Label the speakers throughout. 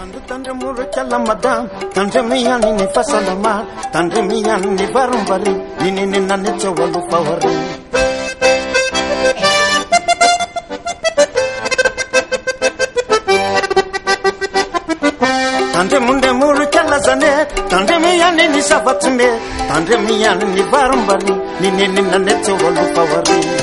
Speaker 1: Tandri tandri murika la madam, tandri miya nini fasalama, tandri miya nini barumbari, nini nina nete walupa wari. Tandri munde murika la zane, tandri miya nini savatune, tandri miya nini barumbari, nini nina nete walupa wari.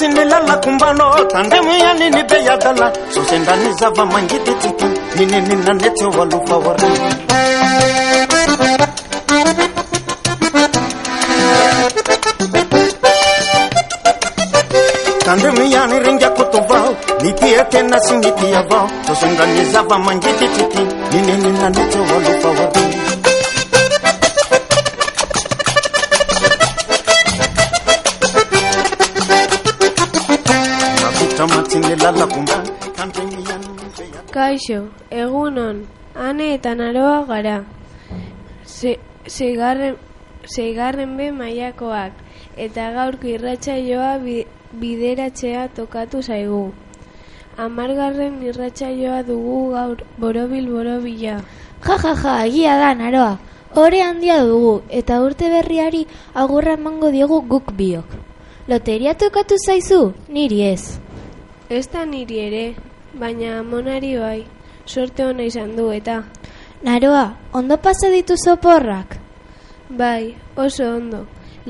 Speaker 1: tsy ny lalakombanao tandremo ianiny be iadala zo zay ndrany zava-mangidy tyto nininynane tsy alofa oary tandremo ihany ringakotovao nitiatena sy nity avao zo zay ndrany zava-mangity tyty nininynane tsy alofa oary
Speaker 2: Kaixo, egunon, ane eta naroa gara. Se, seigarren, seigarren be mailakoak eta gaurko irratsaioa bi, bideratzea tokatu zaigu. Amargarren irratsaioa dugu gaur borobil borobila.
Speaker 3: Ja, ja, ja, egia da, naroa. Hore handia dugu, eta urte berriari agurra emango diogu guk biok. Loteria tokatu zaizu? Niri ez.
Speaker 2: Ez da niri ere, baina amonari bai, sorte ona izan du eta.
Speaker 3: Naroa, ondo pasa ditu zoporrak?
Speaker 2: Bai, oso ondo,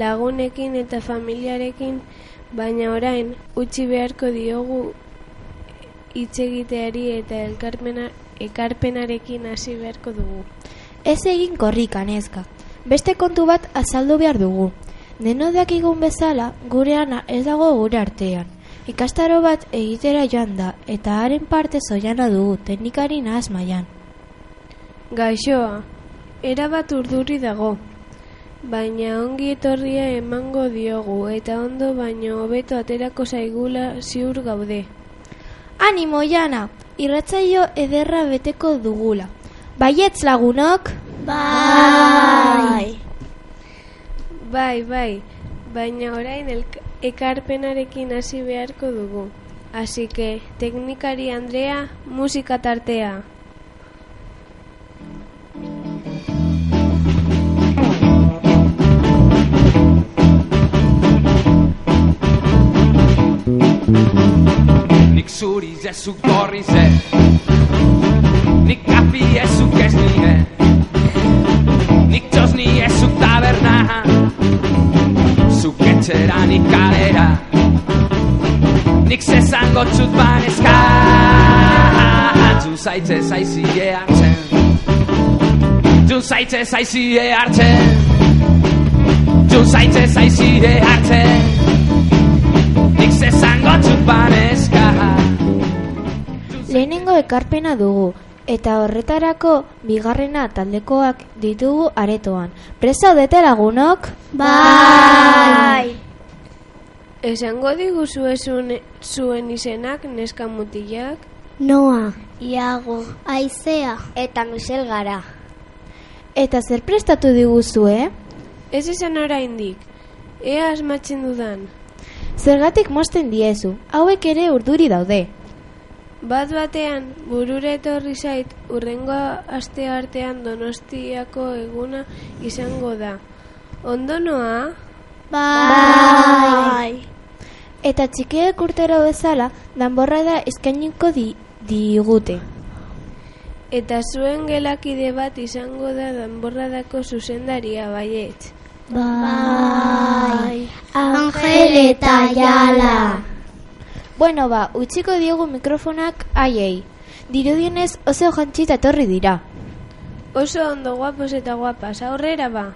Speaker 2: lagunekin eta familiarekin, baina orain utzi beharko diogu hitz egiteari eta elkarpena, ekarpenarekin hasi beharko dugu.
Speaker 3: Ez egin korrika, neska. Beste kontu bat azaldu behar dugu. Deno dakigun bezala, gure ana ez dago gure artean. Ikastaro bat egitera joan da, eta haren parte zoiana dugu, teknikari nahaz maian.
Speaker 2: Gaixoa, erabat urduri dago, baina ongi etorria emango diogu eta ondo baino hobeto aterako zaigula ziur gaude.
Speaker 3: Animo, Jana! Irratzaio ederra beteko dugula. Baietz lagunok? Bai!
Speaker 2: Bai, bai, baina orain elk- ekarpenarekin hasi beharko dugu. Así que, teknikari Andrea, musika tartea.
Speaker 4: Nik zuri zezuk gorri ze Nik kafi ezuk ez nire Nik txosni ezuk taberna Zuk etxera zezango txut banezka Jun zaitze zaizie hartzen Jun zaitze zaizie hartzen Jun zaitze zaizie hartzen Nik zezango txut banezka
Speaker 3: Lehenengo ekarpena dugu, eta horretarako bigarrena taldekoak ditugu aretoan. Presa dete lagunok? Bai!
Speaker 2: Esango diguzue zuen, zuen izenak neska mutilak?
Speaker 5: Noa, Iago, Aizea eta Michel gara.
Speaker 3: Eta zer prestatu diguzue?
Speaker 2: Ez izan oraindik. Ea asmatzen dudan.
Speaker 3: Zergatik mosten diezu, hauek ere urduri daude.
Speaker 2: Bat batean, burure etorri zait, urrengo aste artean donostiako eguna izango da. Ondo noa?
Speaker 5: Bai!
Speaker 3: Eta txikiek urtero bezala, danborra da eskainiko di, digute.
Speaker 2: Eta zuen gelakide bat izango da danborradako zuzendaria baietz.
Speaker 5: Bai! Angel eta Jala!
Speaker 3: Bueno ba, utziko diogu mikrofonak haiei. Dirudienez oso jantzita etorri dira.
Speaker 2: Oso ondo guapos eta guapas, aurrera ba.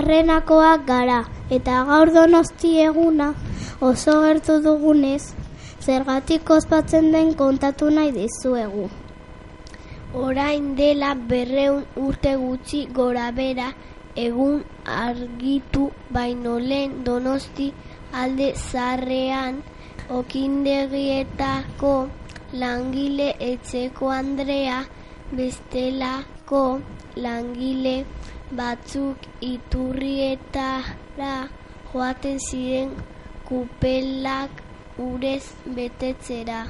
Speaker 6: Gu bigarrenakoak gara, eta gaur donosti eguna oso gertu dugunez, zergatik ospatzen den kontatu nahi dizuegu.
Speaker 7: Orain dela berreun urte gutxi gora bera, egun argitu baino lehen donosti alde zarrean okindegietako langile etxeko Andrea bestelako langile batzuk iturrietara joaten ziren kupelak urez betetzera.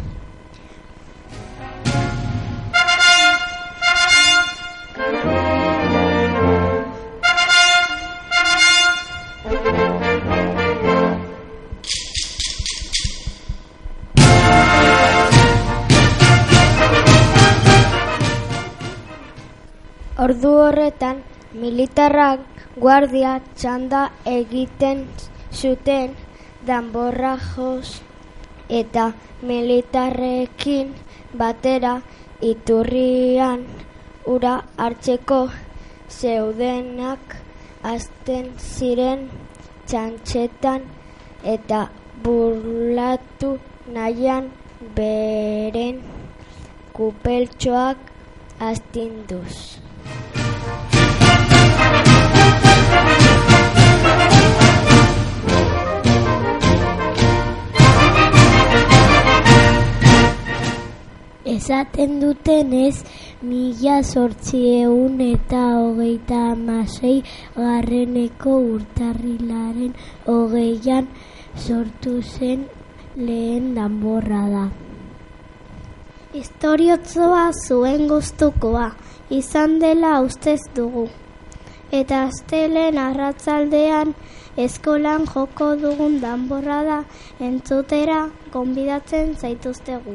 Speaker 6: Ordu horretan, militarrak guardia txanda egiten zuten danborra jos eta militarrekin batera iturrian ura hartzeko zeudenak azten ziren txantxetan eta burlatu nahian beren kupeltxoak astinduz.
Speaker 7: Esaten dutenez, mila sortzieun eta hogeita amasei garreneko urtarrilaren hogeian sortu zen lehen danborra da.
Speaker 6: Historiotzoa zuen gustukoa izan dela ustez dugu. Eta astelen arratzaldean eskolan joko dugun danborra da entzutera gonbidatzen zaituztegu.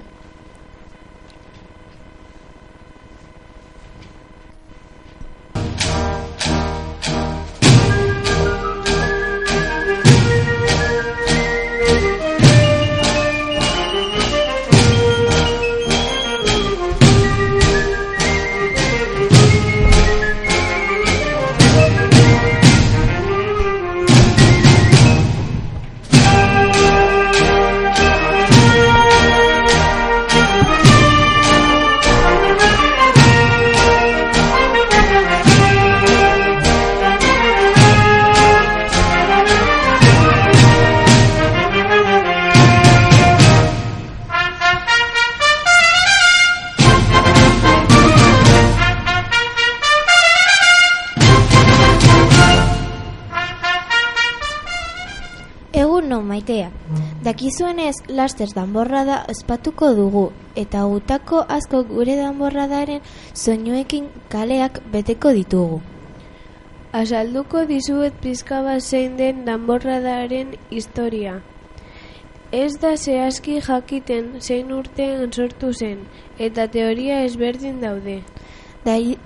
Speaker 3: Laster danborrada ospatuko dugu eta gutako asko gure danborradaren soinuekin kaleak beteko ditugu.
Speaker 2: Azalduko dizuet pizka bat zein den danborradaren historia. Ez da zehazki jakiten zein urtean sortu zen, eta teoria ezberdin daude.
Speaker 3: Dai,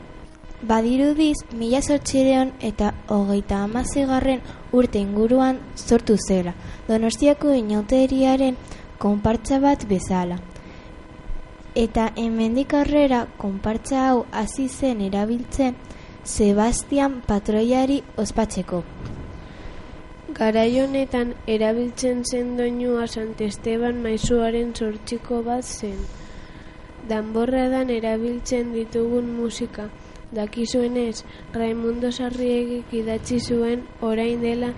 Speaker 3: badirudiz, mila sortxireon eta hogeita amazigarren urte inguruan sortu zela, donostiako inauteriaren konpartza bat bezala. Eta hemendik aurrera konpartza hau hasi zen erabiltzen Sebastian patroiari ospatzeko.
Speaker 2: Garai honetan erabiltzen zen doinua Sant Esteban maizuaren sortxiko bat zen. Danborradan erabiltzen ditugun musika. Dakizuenez, Raimundo Sarriegik idatzi zuen orain dela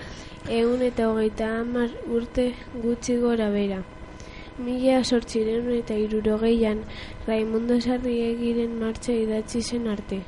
Speaker 2: ehun eta hogeita hamar urte gutxi gora bera. Mila zortziehun eta hirurogeian Raimundo Sarriegiren martxa idatzi zen arte.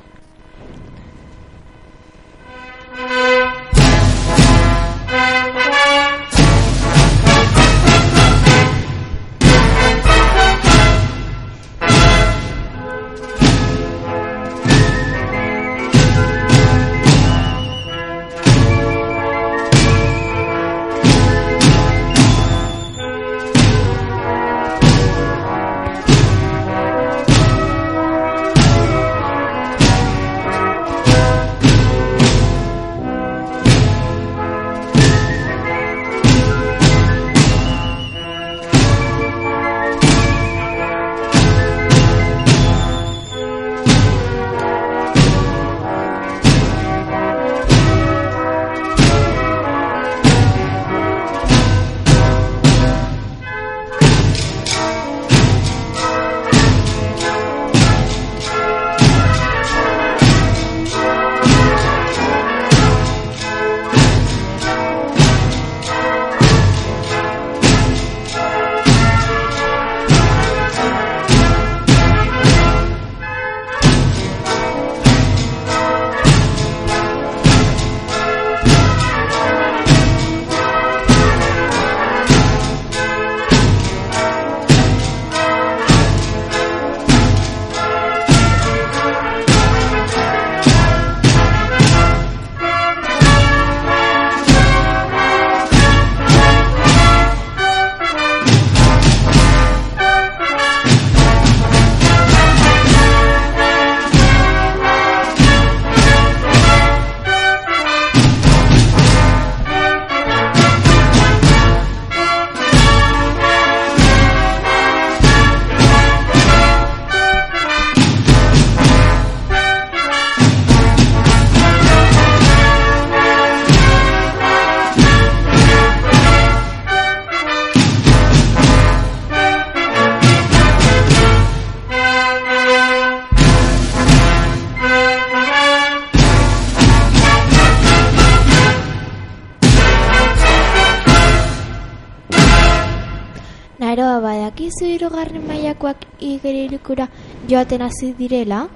Speaker 3: Hirugarren mailakoak igerilukura joaten hasi direla?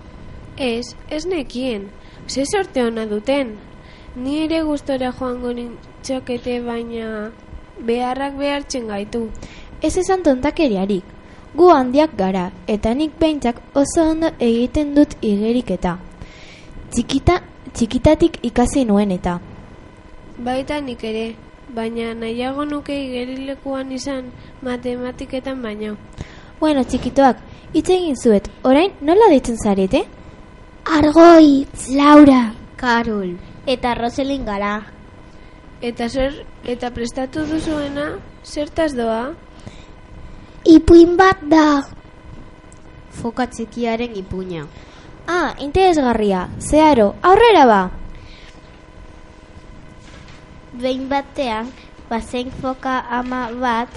Speaker 2: Ez, ez nekien. Ze sorte ona duten. Ni ere gustora joango nintzokete baina beharrak behartzen gaitu.
Speaker 3: Ez esan tontakeriarik. Gu handiak gara, eta nik behintzak oso ondo egiten dut igeriketa. Txikita, txikitatik ikasi nuen eta.
Speaker 2: Baita nik ere, baina nahiago nuke igerilekuan izan matematiketan baino.
Speaker 3: Bueno, txikitoak, hitz egin zuet, orain nola deitzen zarete?
Speaker 8: Argoi, Laura,
Speaker 5: Karol. Eta Roselin gara.
Speaker 2: Eta zer, eta prestatu duzuena, zertaz doa?
Speaker 8: ipuin bat da.
Speaker 9: Foka txikiaren ipuña.
Speaker 3: Ah, interesgarria, zeharo, aurrera ba!
Speaker 5: Behin batean, bazen foka ama bat,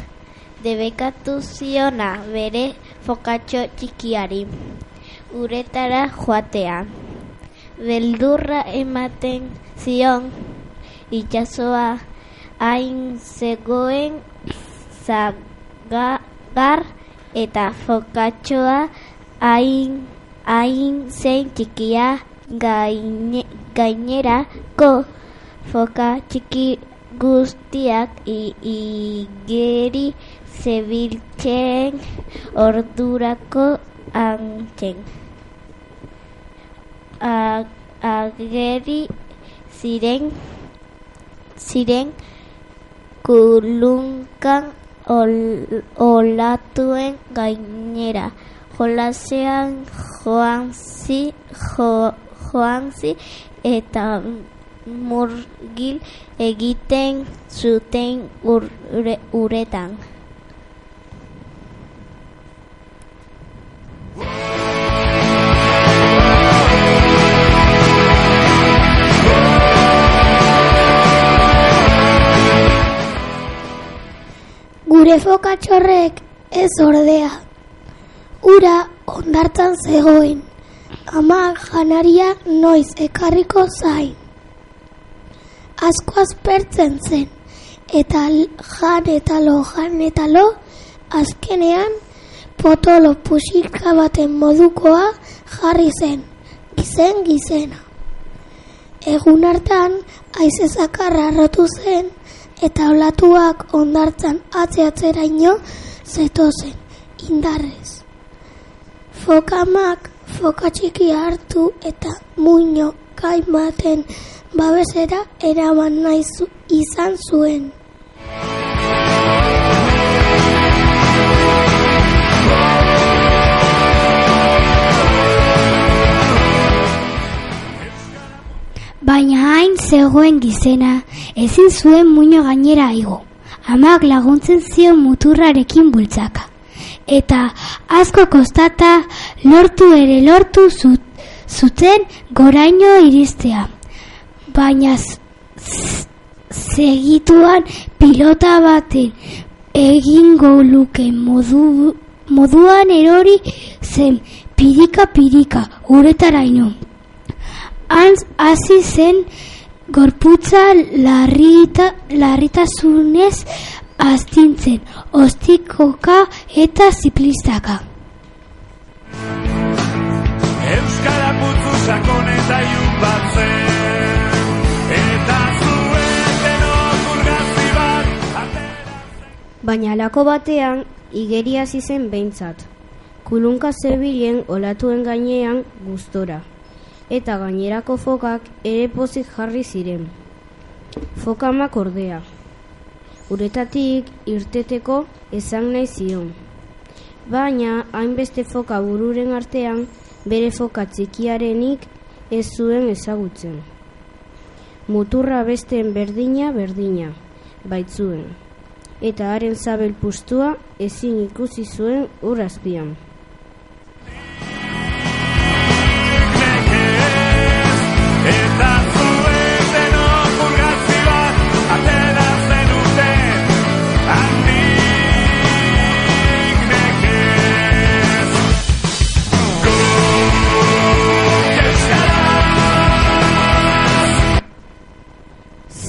Speaker 5: debekatu ziona bere fokatxo txikiari. Uretara joatea. Beldurra ematen zion, itxasoa hain zegoen zagar eta fokatxoa hain, hain zein txikia gaine, gainerako foka txiki guztiak igeri zebiltzen ordurako antzen. A- Ageri ziren ziren kulunkan ol, olatuen gainera. Jolasean joanzi, jo, joanzi eta murgil egiten zuten ure, uretan.
Speaker 8: Gure fokatxorrek ez ordea. Ura ondartzan zegoen. Ama janaria noiz ekarriko zain. Asko aspertzen zen. Eta jan eta lo, jan eta lo, azkenean potolo pusika baten modukoa jarri zen. Gizen gizena. Egun hartan, aize zakarra arrotu zen, eta olatuak ondartzan atze-atzeraino zetozen, indarrez. Fokamak foka txikia hartu eta muino kaimaten babesera eraman nahi izan zuen.
Speaker 10: Baina hain zegoen gizena, ezin zuen muino gainera igo. Amak laguntzen zion muturrarekin bultzaka. Eta asko kostata lortu ere lortu zut, zuten goraino iristea. Baina segituan pilota baten egingo luke modu, moduan erori zen pirika-pirika uretaraino. Antz hasi zen gorputza larrita, larritasunez astintzen, ostikoka eta ziplistaka.
Speaker 11: Sakon eta ilun bat zen Eta zuen denok urgazi bat
Speaker 9: Baina alako batean igeria zen behintzat. Kulunka zebilen olatuen gainean gustora. Eta gainerako fokak ere pozik jarri ziren. Fokamak ordea. Uretatik irteteko esan nahi zion. Baina hainbeste foka bururen artean bere foka txikiarenik ez zuen ezagutzen. Muturra besteen berdina berdina, baitzuen. Eta haren zabel pustua ezin ikusi zuen ur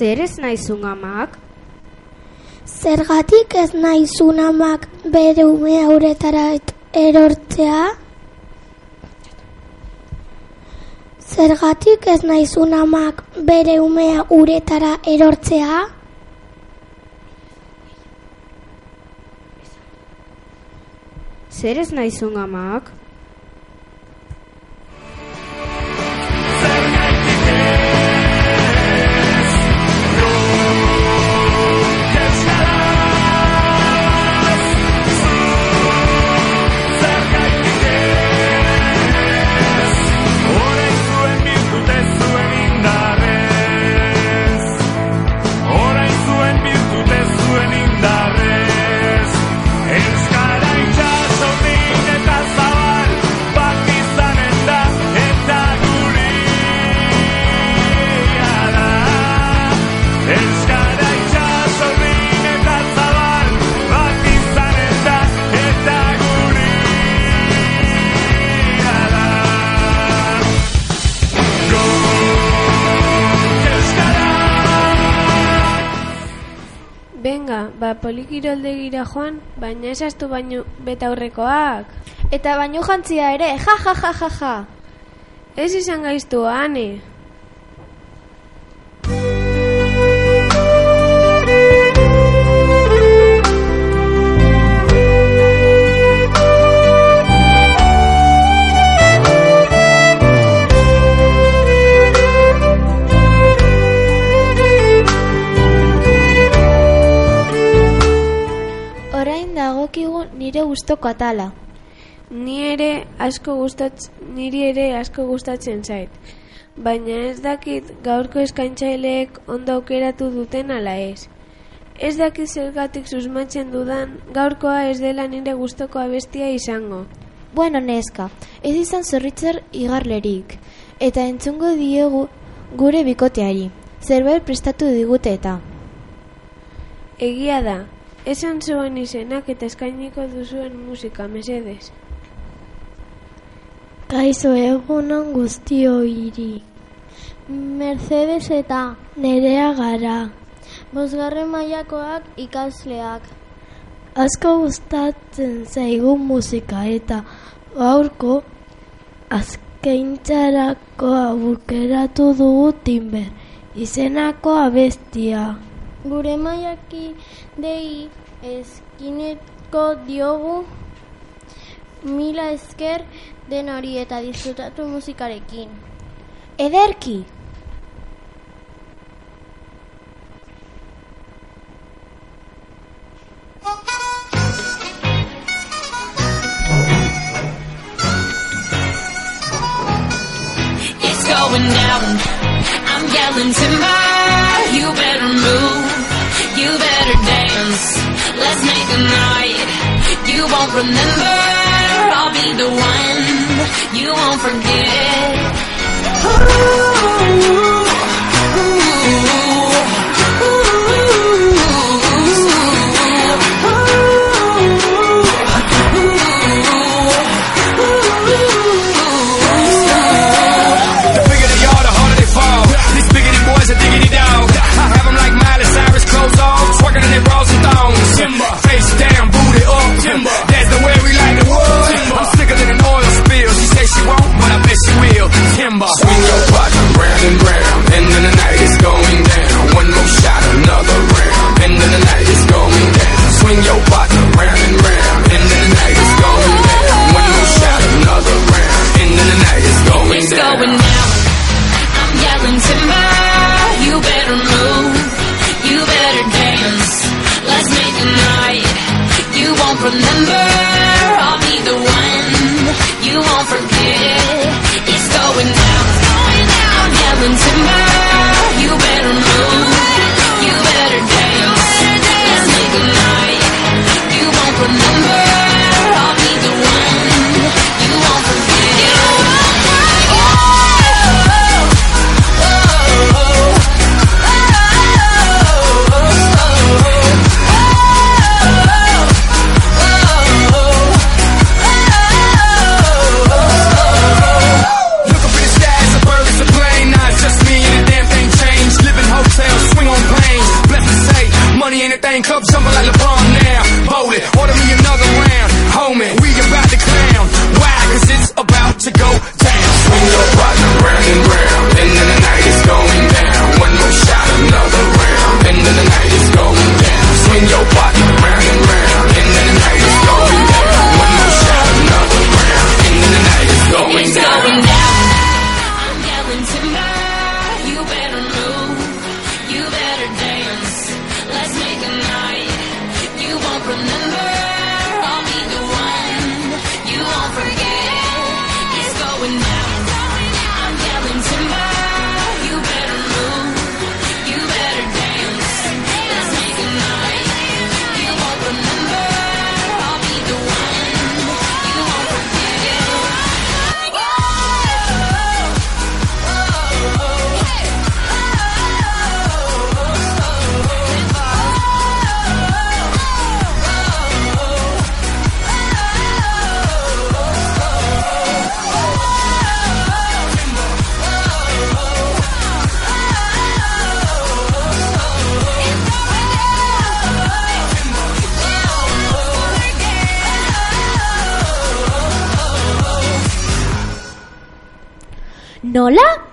Speaker 9: Zer ez naizun amak?
Speaker 8: Zergatik ez naizun amak bere umea uretara et- erortzea? Zergatik ez naizun amak bere umea uretara erortzea?
Speaker 9: Zer ez naizun amak?
Speaker 2: Polikiroldegira joan, baina esaztu baino betaurrekoak.
Speaker 3: Eta baino jantzia ere, ja, ja, ja, ja, ja.
Speaker 2: Ez izan gaiztu, ane.
Speaker 3: Nire gustoko atala.
Speaker 2: Ni ere asko gustatz, niri ere asko gustatzen zait. Baina ez dakit gaurko eskaintzaileek ondo aukeratu duten ala ez. Ez dakit zergatik susmatzen dudan gaurkoa ez dela nire gustoko abestia izango.
Speaker 3: Bueno, neska, ez izan zorritzer igarlerik. Eta entzungo diegu gure bikoteari. Zerbait prestatu digute eta.
Speaker 2: Egia da, esan zuen izenak eta eskainiko duzuen musika, mesedez.
Speaker 8: Kaixo egunon guztioiri. Mercedes eta nerea gara.
Speaker 7: Bosgarren mailakoak ikasleak.
Speaker 8: Asko gustatzen zaigu musika eta gaurko azkeintzarako abukeratu dugu timber. Izenako abestia.
Speaker 7: Gure dei eskineko diogu mila esker den hori eta disfrutatu musikarekin.
Speaker 3: Ederki!
Speaker 12: It's going down. I'm yelling timber. Let's make a night. You won't remember. I'll be the one. You won't forget. Ooh,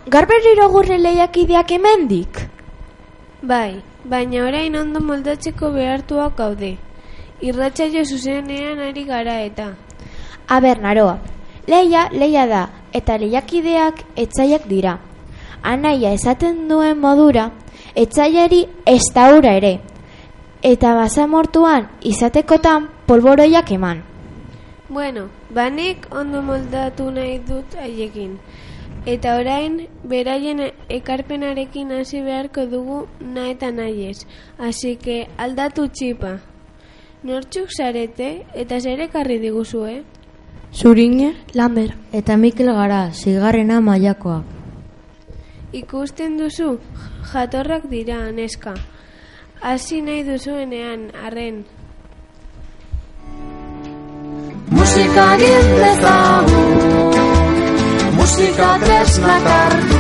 Speaker 3: Garberriro gurre lehiakideak hemendik?
Speaker 2: Bai, baina orain ondo moldatzeko behartuak gaude. Irratsaio zuzenean ari gara eta.
Speaker 3: Aber, naroa. Leia, leia da, eta lehiakideak etzaiak dira. Anaia esaten duen modura, etzaiari ez da ura ere. Eta basamortuan izatekotan polboroiak eman.
Speaker 2: Bueno, banek ondo moldatu nahi dut haiekin. Eta orain, beraien ekarpenarekin hasi beharko dugu na eta nahiez. Así que aldatu txipa. Nortzuk zarete eta zer ekarri diguzue?
Speaker 13: Zurine?
Speaker 14: Lamer.
Speaker 13: Eta Mikel gara, zigarrena mailakoak.
Speaker 2: Ikusten duzu, jatorrak dira, neska. Hasi nahi duzuenean, arren.
Speaker 15: Musika egin dezagun Musika tresnak hartu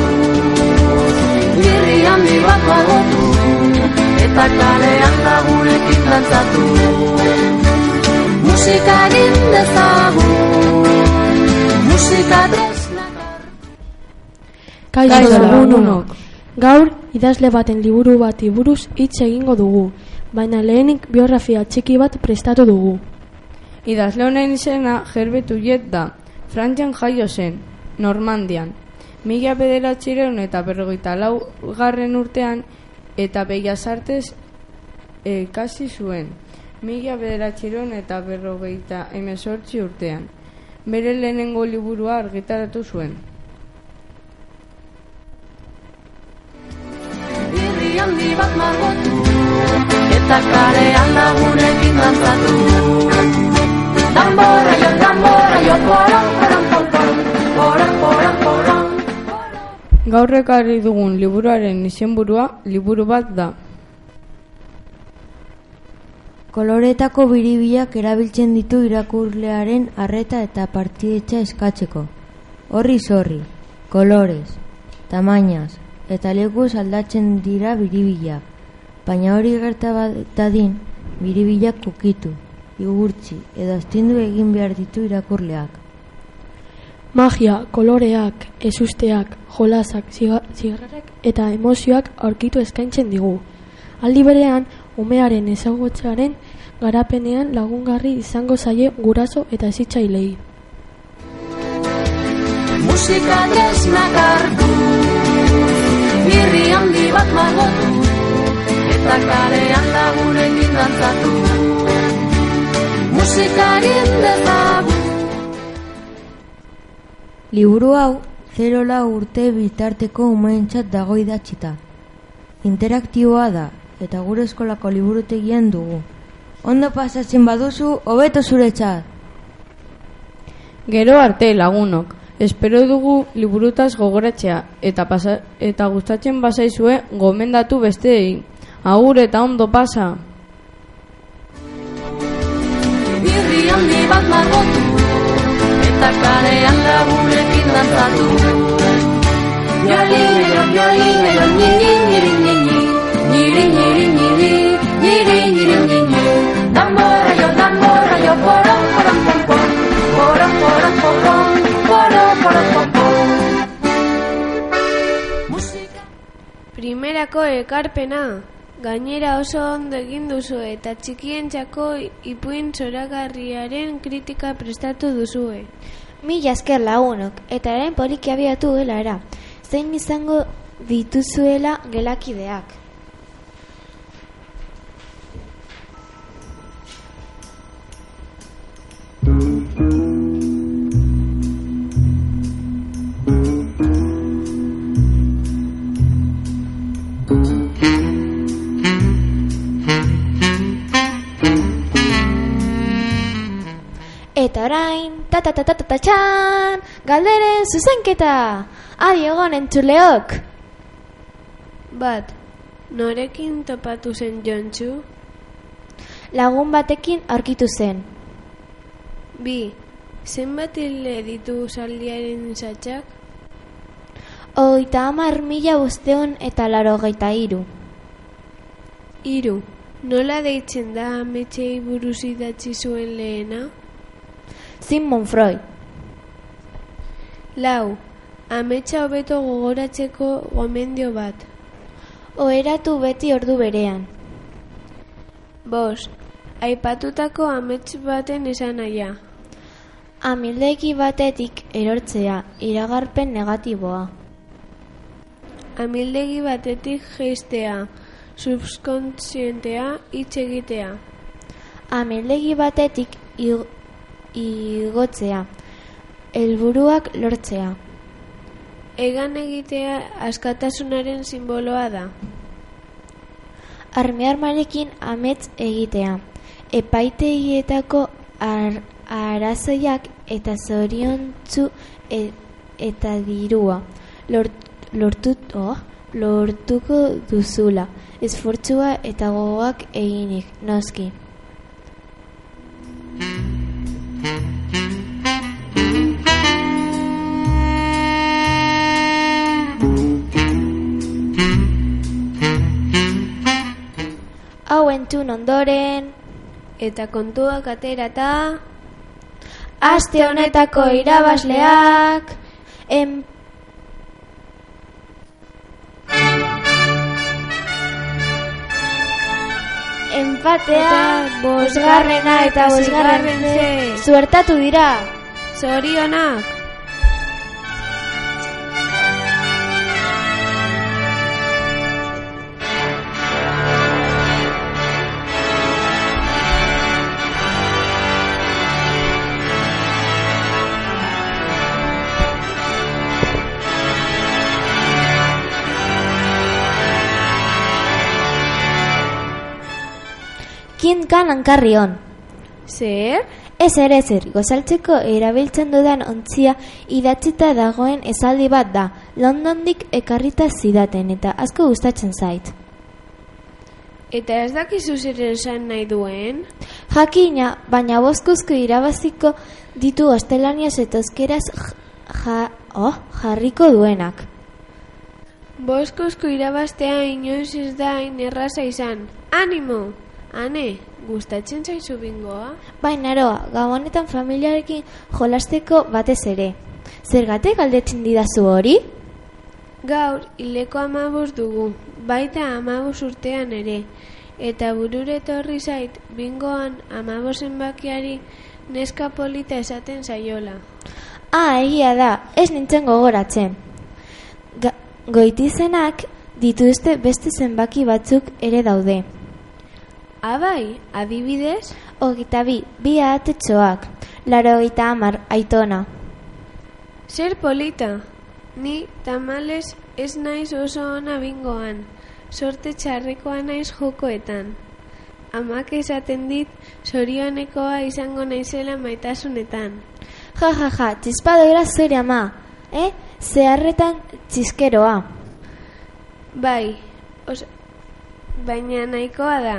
Speaker 15: Girri handi bat bagotu Eta kalean lagunekin dantzatu Musika egin dezagun Musika tresnak
Speaker 14: Kaixo lagunok. Gaur idazle baten liburu bati buruz hitz egingo dugu, baina lehenik biografia txiki bat prestatu dugu.
Speaker 13: Idazle honen izena Herbert Ullet da. Frantzian jaio zen, Normandian. Mila bederatzireun eta berrogeita lau garren urtean eta Bellas Artes ekasi zuen. Mila bederatzireun eta berrogeita emezortzi urtean. Bere lehenengo liburua argitaratu zuen.
Speaker 15: Handi bat margotu Eta kalean lagunekin dantzatu Tambora jo, tambora jo, poran,
Speaker 13: Gaur ekarri dugun liburuaren izenburua liburu bat da.
Speaker 16: Koloretako biribilak erabiltzen ditu irakurlearen arreta eta partidetxa eskatzeko. Horri zorri, kolorez, tamainaz, eta lekuz aldatzen dira biribilak. Baina hori gerta dadin, biribilak kukitu, igurtzi, edo astindu egin behar ditu irakurleak.
Speaker 14: Magia, koloreak, ezusteak, jolasak, ziga- zigarrak eta emozioak aurkitu eskaintzen digu. Aldi berean, umearen ezagutzaren garapenean lagungarri izango zaie guraso eta hezitzailei.
Speaker 15: Musika tresnak hartu Irri handi bat margotu Eta kalean lagunekin dantzatu Musikaren dezagun
Speaker 16: Liburu hau, zerola urte bitarteko umeentzat dago idatzita. Interaktiboa da, eta gure eskolako liburutegian dugu. Ondo pasatzen baduzu, hobeto zuretzat.
Speaker 13: Gero arte lagunok, espero dugu liburutaz gogoratzea eta pasa, eta gustatzen bazaizue gomendatu besteei. Agur eta ondo pasa.
Speaker 15: Irri handi bat margotu Eta kalean lagunekin dantzatu Violinero, violinero, nini, niri, nini Niri, niri, niri, niri, niri, nini Tambora jo, tambora jo, poron, poron, pom, pom Poron, poron, pom, pom Poron, poron, pom, pom
Speaker 2: Primerako ekarpena. Gainera oso ondo egin duzu eta txikientzako ipuin zoragarriaren kritika prestatu duzue.
Speaker 3: Mila esker lagunok, eta eren poliki abiatu dela era. Zein izango dituzuela gelakideak. Eta orain, ta ta ta ta ta ta txan, galderen zuzenketa. Adi egon entzuleok.
Speaker 2: Bat, norekin topatu zen jontxu?
Speaker 3: Lagun batekin aurkitu zen.
Speaker 2: Bi, zenbat hile ditu zaldiaren zatxak?
Speaker 3: Oita hamar mila bosteon eta laro geita iru.
Speaker 2: Iru, nola deitzen da ametxei buruz idatzi zuen lehena?
Speaker 3: Sigmund Freud.
Speaker 2: Lau, Ametsa hobeto gogoratzeko gomendio bat.
Speaker 3: Oheratu beti ordu berean.
Speaker 2: Bos, aipatutako amets baten esan naia.
Speaker 3: Amildegi batetik erortzea, iragarpen negatiboa.
Speaker 2: Amildegi batetik geistea, subkontzientea hitz egitea.
Speaker 3: Amildegi batetik igotzea, helburuak lortzea.
Speaker 2: Egan egitea askatasunaren simboloa da.
Speaker 3: Arme-armarekin amets egitea. Epaitegietako ar arazoiak eta zoriontzu e eta dirua. Lort, lortut, oh, lortuko duzula. Esfortzua eta gogoak eginik, noski. Entzun ondoren.
Speaker 2: Eta kontuak aterata
Speaker 3: aste honetako irabazleak em empatea bosgarrena eta bosgarren ze zuertatu dira.
Speaker 2: Zorionak
Speaker 3: Kinkan hankarrion.
Speaker 2: Zer?
Speaker 3: Ezer ezer, gozaltzeko erabiltzen dudan ontzia idatzita dagoen esaldi bat da. Londondik ekarrita zidaten eta asko gustatzen zait.
Speaker 2: Eta ez dakizu zer esan nahi duen?
Speaker 3: Jakina, baina bozkuzko irabaziko ditu ostelaniaz eta euskeraz ja, oh, jarriko duenak.
Speaker 2: Boskozko irabaztea inoiz ez da erraza izan. Animo! Ane, gustatzen zaizu bingoa?
Speaker 3: Baina eroa, gabonetan familiarekin jolasteko batez ere. Zergatik galdetzen didazu hori?
Speaker 2: Gaur, hileko amabuz dugu, baita amabuz urtean ere. Eta burure etorri zait, bingoan amabozen bakiari neska polita esaten zaiola.
Speaker 3: Ah, egia da, ez nintzen gogoratzen. Ga goitizenak dituzte beste zenbaki batzuk ere daude.
Speaker 2: Abai, adibidez?
Speaker 3: Ogita bi, bi ahatetxoak, laro gita amar, aitona.
Speaker 2: Zer polita, ni tamales ez naiz oso ona bingoan, sorte txarrekoa naiz jokoetan. Amak esaten dit, zorionekoa izango naizela maitasunetan.
Speaker 3: Ja, ja, ja, txispadoira zure ama, eh? Zeharretan txiskeroa.
Speaker 2: Bai, os, baina nahikoa da.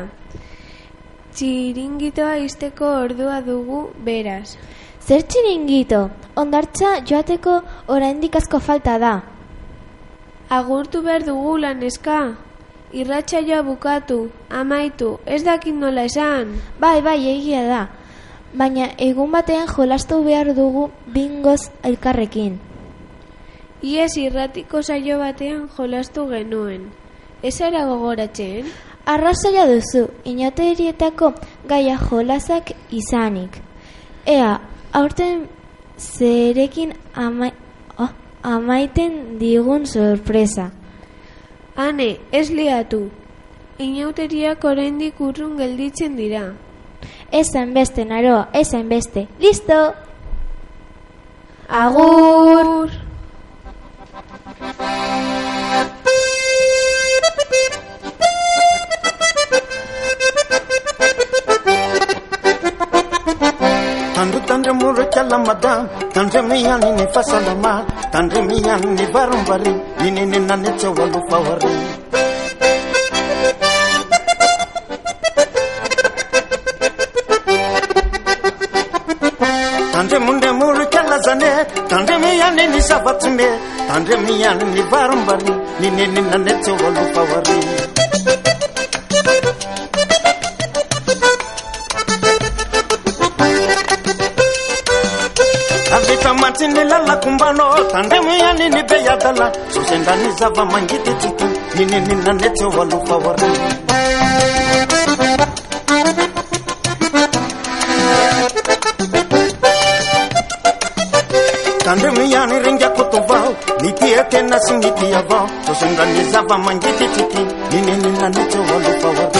Speaker 2: Txiringitoa izteko ordua dugu beraz.
Speaker 3: Zer txiringito, ondartza joateko oraindik asko falta da.
Speaker 2: Agurtu behar dugu laneska. Irratsaioa bukatu, amaitu, ez dakit nola esan.
Speaker 3: Bai, bai, egia da. Baina egun batean jolastu behar dugu bingoz elkarrekin.
Speaker 2: Iez irratiko saio batean jolastu genuen. Ez ara gogoratzen?
Speaker 3: Arrazoia duzu, inoterietako gaia jolasak izanik. Ea, aurten zerekin ama, oh, amaiten digun sorpresa.
Speaker 2: Ane, ez liatu. Inauteriak oraindik urrun gelditzen dira.
Speaker 3: Esan beste, naroa, esan beste. Listo!
Speaker 2: Agur!
Speaker 1: என்று முழுக்கல்லம்மதான் தன்றமையான் இனி பசலமா தன்றமையான் இனி வரும் வரி இனி நின்ன நிச்ச ஒழுப்பவரு தஞ்சை முண்டை முழுக்கல்ல சனே தன்றமையான் இனி சபத்துமே தன்றமையான் இனி வரும் வரி நின்ன நிச்ச ஒழுப்பவரு Tiny lalakombana tandremo ianiny be adala zozendrany zava-mangity tsy to ninininaanetsy eo alofa oarany tandremo ihany ringako tovao nitia tena sy nitia avao tozondrany zava-mangity tsy ty ninininaanetsy eo alofa oarany